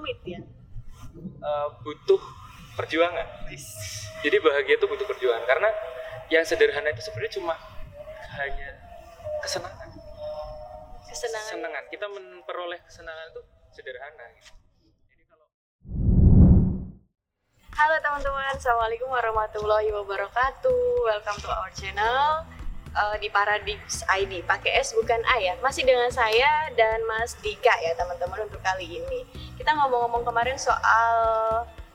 rumit ya uh, butuh perjuangan. Jadi bahagia itu butuh perjuangan karena yang sederhana itu sebenarnya cuma hanya kesenangan. kesenangan Kesenangan. Kita memperoleh kesenangan itu sederhana. Gitu. Jadi kalau Halo teman-teman, Assalamualaikum warahmatullahi wabarakatuh Welcome to our channel uh, di Paradigms ID Pakai S bukan A ya. Masih dengan saya dan Mas Dika ya teman-teman untuk kali ini. Kita ngomong-ngomong kemarin soal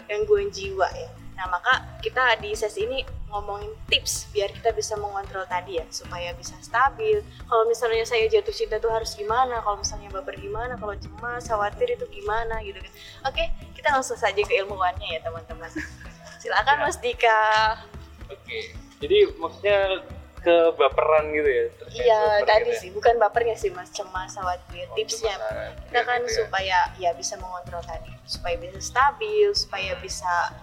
gangguan jiwa ya. Nah maka kita di sesi ini ngomongin tips biar kita bisa mengontrol tadi ya Supaya bisa stabil. Kalau misalnya saya jatuh cinta tuh harus gimana? Kalau misalnya baper gimana? Kalau cemas, khawatir itu gimana? Gitu kan. Oke kita langsung saja ke ilmuwannya ya teman-teman. Silakan Ya. Mas Dika. Oke. Jadi maksudnya ke baperan gitu ya. Iya tadi gitu ya. sih bukan bapernya sih Mas cemas, khawatir Oh, Tipsnya kita kan Gitu ya. supaya ya bisa mengontrol tadi supaya bisa stabil supaya bisa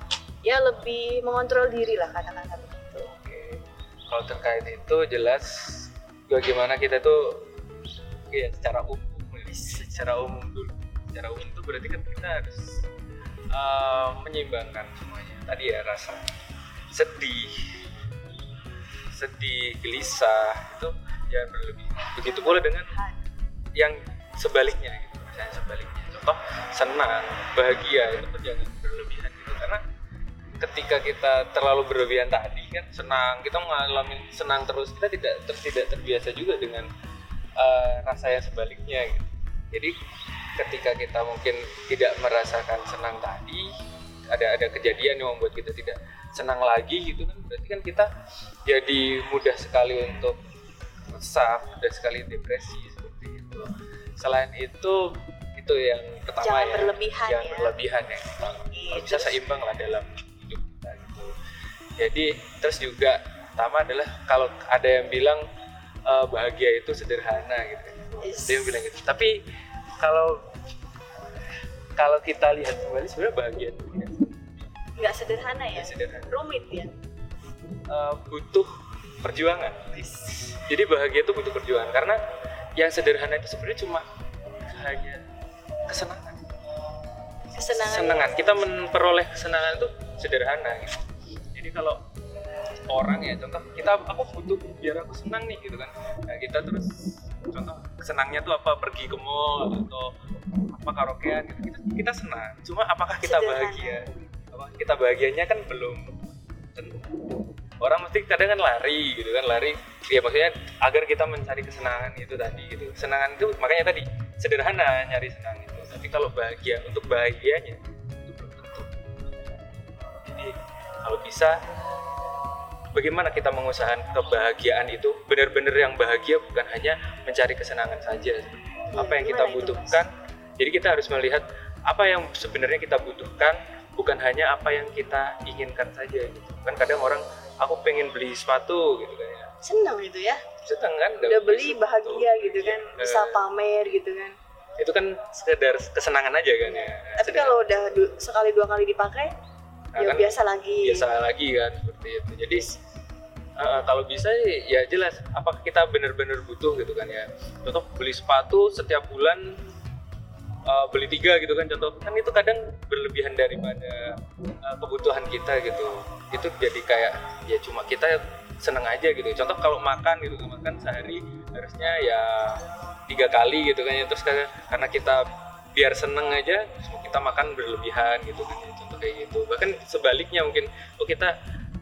ya lebih mengontrol diri lah katakanlah begitu Oke. Kalau terkait itu jelas bagaimana kita tuh ya secara umum ya, secara umum dulu. Secara umum itu berarti kan kita harus uh, menyeimbangkan semuanya. Tadi ya rasa sedih, sedih, gelisah itu jangan berlebih. Begitu pula dengan yang sebaliknya gitu. Misalnya sebaliknya. Contoh senang, bahagia itu pun jangan berlebihan gitu karena ketika kita terlalu berlebihan tadi kan senang kita mengalami senang terus kita tidak ter- tidak terbiasa juga dengan eh, rasa yang sebaliknya gitu. jadi ketika kita mungkin tidak merasakan senang tadi ada ada kejadian yang membuat kita tidak senang lagi gitu kan. Berarti kan kita jadi mudah sekali untuk resah mudah sekali depresi seperti itu. Selain itu itu yang pertama Jangan ya. berlebihan jangan ya. berlebihan ya. Kalau bisa seimbang lah dalam hidup kita gitu. Jadi terus juga pertama adalah kalau ada yang bilang eh, bahagia itu sederhana gitu. Yes. dia bilang gitu. Tapi kalau kalau kita lihat kembali sebenarnya bahagia itu tidak nggak sederhana ya? Sederhana. Rumit ya? Eh, butuh perjuangan. Jadi bahagia itu butuh perjuangan. Karena yang sederhana itu sebenarnya cuma hanya kesenangan. Kesenangan. Kesenangan. Kita memperoleh kesenangan itu sederhana gitu. jadi kalau orang ya contoh kita aku butuh biar aku senang nih gitu kan. Nah, kita terus contoh senangnya tuh apa? Pergi ke mall atau apa karaokean gitu. Kita, kita senang cuma apakah kita bahagia? Apa kita bahagianya kan belum tentu orang mesti kadang kan lari gitu kan lari. Ya maksudnya agar kita mencari kesenangan itu tadi gitu. Kesenangan itu makanya tadi sederhana nyari senang itu. Tapi kalau bahagia untuk bahagianya itu belum tentu. Jadi kalau bisa bagaimana kita mengusahakan kebahagiaan itu? Benar-benar yang bahagia bukan hanya mencari kesenangan saja apa yang kita butuhkan jadi kita harus melihat apa yang sebenarnya kita butuhkan bukan hanya apa yang kita inginkan saja gitu. Kan kadang orang aku pengen beli sepatu gitu kan ya. Senang itu ya. Senang kan? Udah beli sepatu. bahagia gitu kan. Bisa Eh, pamer gitu kan. Itu kan sekedar kesenangan aja kan ya. Tapi Sekedar- kalau udah du- sekali dua kali dipakai Nah, ya kan biasa lagi. biasa lagi kan seperti itu. Jadi uh, kalau bisa ya jelas apakah kita benar-benar butuh gitu kan ya. Contoh beli sepatu setiap bulan uh, beli tiga gitu kan contoh. Kan itu kadang berlebihan daripada uh, kebutuhan kita gitu. Itu jadi kayak ya cuma kita seneng aja gitu. Contoh kalau makan gitu kan makan sehari harusnya ya tiga kali gitu kan ya. Terus karena, kita biar seneng aja kita makan berlebihan gitu kan ya, contoh kayak gitu. Bahkan sebaliknya mungkin. Oh kita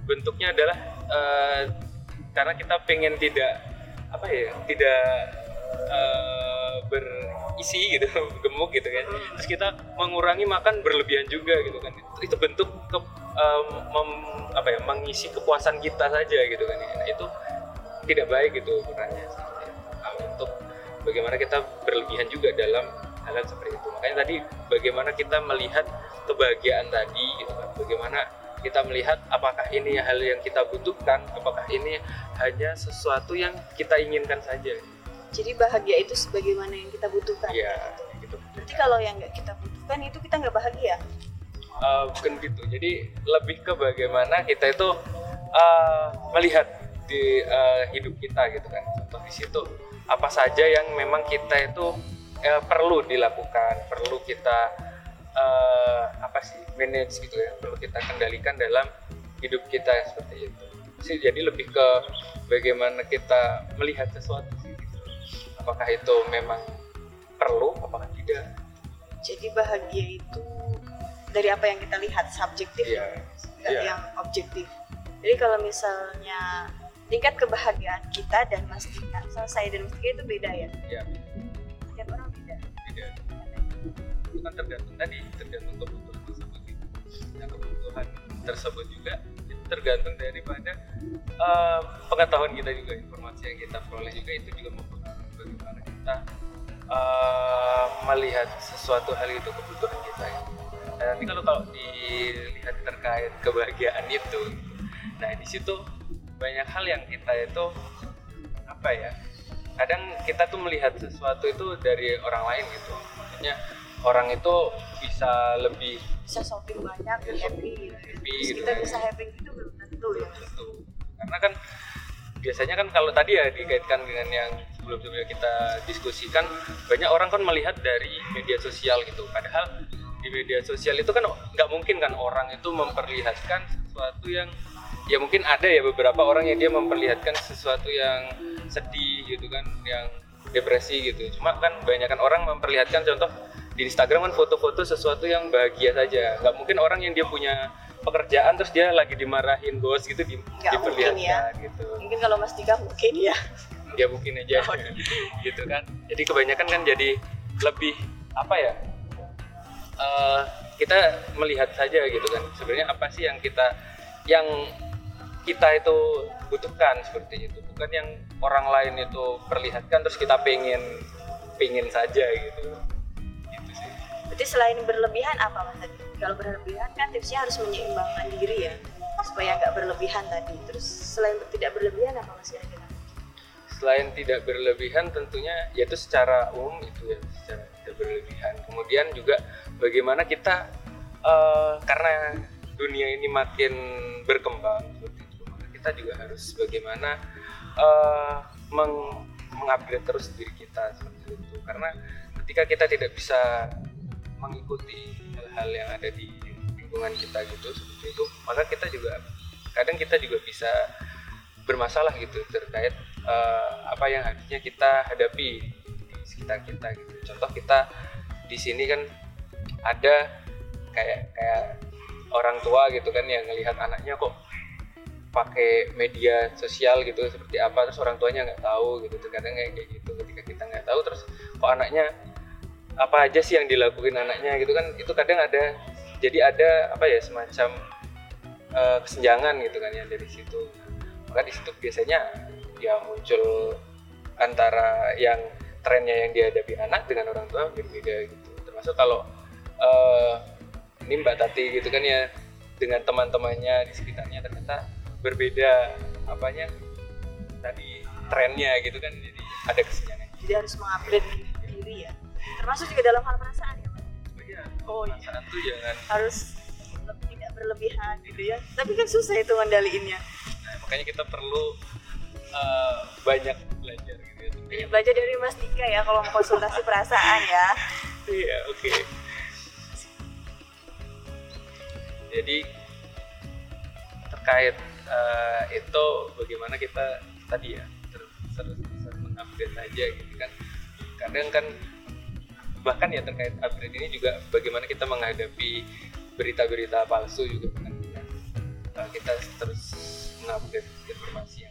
bentuknya adalah eh, karena kita pengen tidak apa ya tidak eh, berisi gitu gemuk gitu kan. Terus kita mengurangi makan berlebihan juga gitu kan. Itu bentuk ke, em, mem- apa ya mengisi kepuasan kita saja gitu kan. Nah itu tidak baik gitu ukurannya. Nah, untuk bagaimana kita berlebihan juga dalam hal seperti itu. Makanya tadi bagaimana kita melihat kebahagiaan tadi gitu kan. Bagaimana kita melihat apakah ini hal yang kita butuhkan apakah ini hanya sesuatu yang kita inginkan saja jadi bahagia itu sebagaimana yang kita butuhkan. Ya gitu. Berarti kalau yang nggak kita butuhkan itu kita nggak bahagia? Eh, bukan gitu. Jadi lebih ke bagaimana kita itu eh, melihat di eh, hidup kita gitu kan. Contoh di situ apa saja yang memang kita itu eh, perlu dilakukan perlu kita uh, apa sih manage gitu ya. Perlu kita kendalikan dalam hidup kita seperti itu. Sih jadi lebih ke bagaimana kita melihat sesuatu. Apakah itu memang perlu apakah tidak jadi bahagia itu dari apa yang kita lihat subjektif Iya. nggak Iya. yang objektif jadi kalau misalnya tingkat kebahagiaan kita dan Mas Dika sama saya dan Mas itu beda ya ya setiap orang beda tidak itu kan tergantung tadi tergantung kebutuhan tersebut gitu. nah kebutuhan tersebut juga tergantung daripada eh, pengetahuan kita juga informasi yang kita peroleh juga itu juga mempengaruhi bagaimana kita eh, melihat sesuatu hal itu kebutuhan kita ya. Nah, nanti kalau kalau dilihat terkait kebahagiaan itu nah di situ banyak hal yang kita itu apa ya kadang kita tuh melihat sesuatu itu dari orang lain gitu. Maksudnya orang itu bisa lebih bisa shopping banyak Ya, happy. happy gitu kita bisa happy gitu belum tentu ya. Tentu. Karena kan biasanya kan kalau tadi ya dikaitkan dengan yang sebelum-sebelumnya kita diskusikan banyak orang kan melihat dari media sosial gitu. Padahal di media sosial itu kan nggak mungkin kan orang itu memperlihatkan sesuatu yang ya mungkin ada ya beberapa orang yang dia memperlihatkan sesuatu yang sedih gitu kan yang depresi gitu. Cuma kan kebanyakan orang memperlihatkan contoh di Instagram kan foto-foto sesuatu yang bahagia saja. Nggak mungkin orang yang dia punya pekerjaan terus dia lagi dimarahin bos gitu di, mungkin diperlihatkan ya. gitu. Mungkin kalau Mas Dika mungkin ya ya mungkin aja. Oh, gitu kan. Jadi kebanyakan kan jadi lebih apa ya eh, kita melihat saja gitu kan. Sebenarnya apa sih yang kita yang kita itu butuhkan seperti itu. Bukan yang orang lain itu perlihatkan terus kita pengen pengen saja gitu. Gitu sih. Berarti selain berlebihan apa Mas tadi kalau berlebihan kan tipsnya harus menyeimbangkan diri ya supaya nggak berlebihan tadi. Terus selain tidak berlebihan apa Mas kira-kira selain tidak berlebihan tentunya yaitu secara umum itu ya secara tidak berlebihan. Kemudian juga bagaimana kita eh, karena dunia ini makin berkembang seperti itu maka kita juga harus bagaimana eh, meng mengupgrade terus diri kita seperti itu. Karena ketika kita tidak bisa mengikuti hal-hal yang ada di lingkungan kita gitu seperti itu maka kita juga kadang kita juga bisa bermasalah gitu terkait eh, apa yang harusnya kita hadapi di sekitar kita gitu. Contoh kita di sini kan ada kayak kayak orang tua gitu kan yang ngelihat anaknya kok pakai media sosial gitu seperti apa terus orang tuanya nggak tahu gitu terkadang kayak gitu ketika kita nggak tahu terus kok anaknya apa aja sih yang dilakuin anaknya gitu kan itu kadang ada jadi ada apa ya semacam eh, kesenjangan gitu kan ya dari situ maka di situ biasanya ya muncul antara yang trennya yang dihadapi anak dengan orang tua berbeda gitu. Termasuk kalau eh, ini Mbak Tati gitu kan ya dengan teman-temannya di sekitarnya ternyata berbeda apanya tadi trennya gitu kan jadi ada kesenjangan jadi harus mengupgrade diri ya. Termasuk juga dalam hal perasaan ya Mas Iya, Oh, iya. perasaan tuh jangan. Harus tidak berlebihan gitu ya. Tapi kan susah itu ngendaliinnya. Nah, makanya kita perlu eh, banyak belajar gitu ya Banyak belajar dari Mas Dika ya kalau mau konsultasi perasaan ya Iya, oke. Jadi terkait eh, itu bagaimana kita tadi ya terus terus bisa mengupdate aja gitu kan. Kadang kan bahkan ya terkait upgrade ini juga bagaimana kita menghadapi berita-berita palsu juga kan. Kita terus mengupdate informasi yang.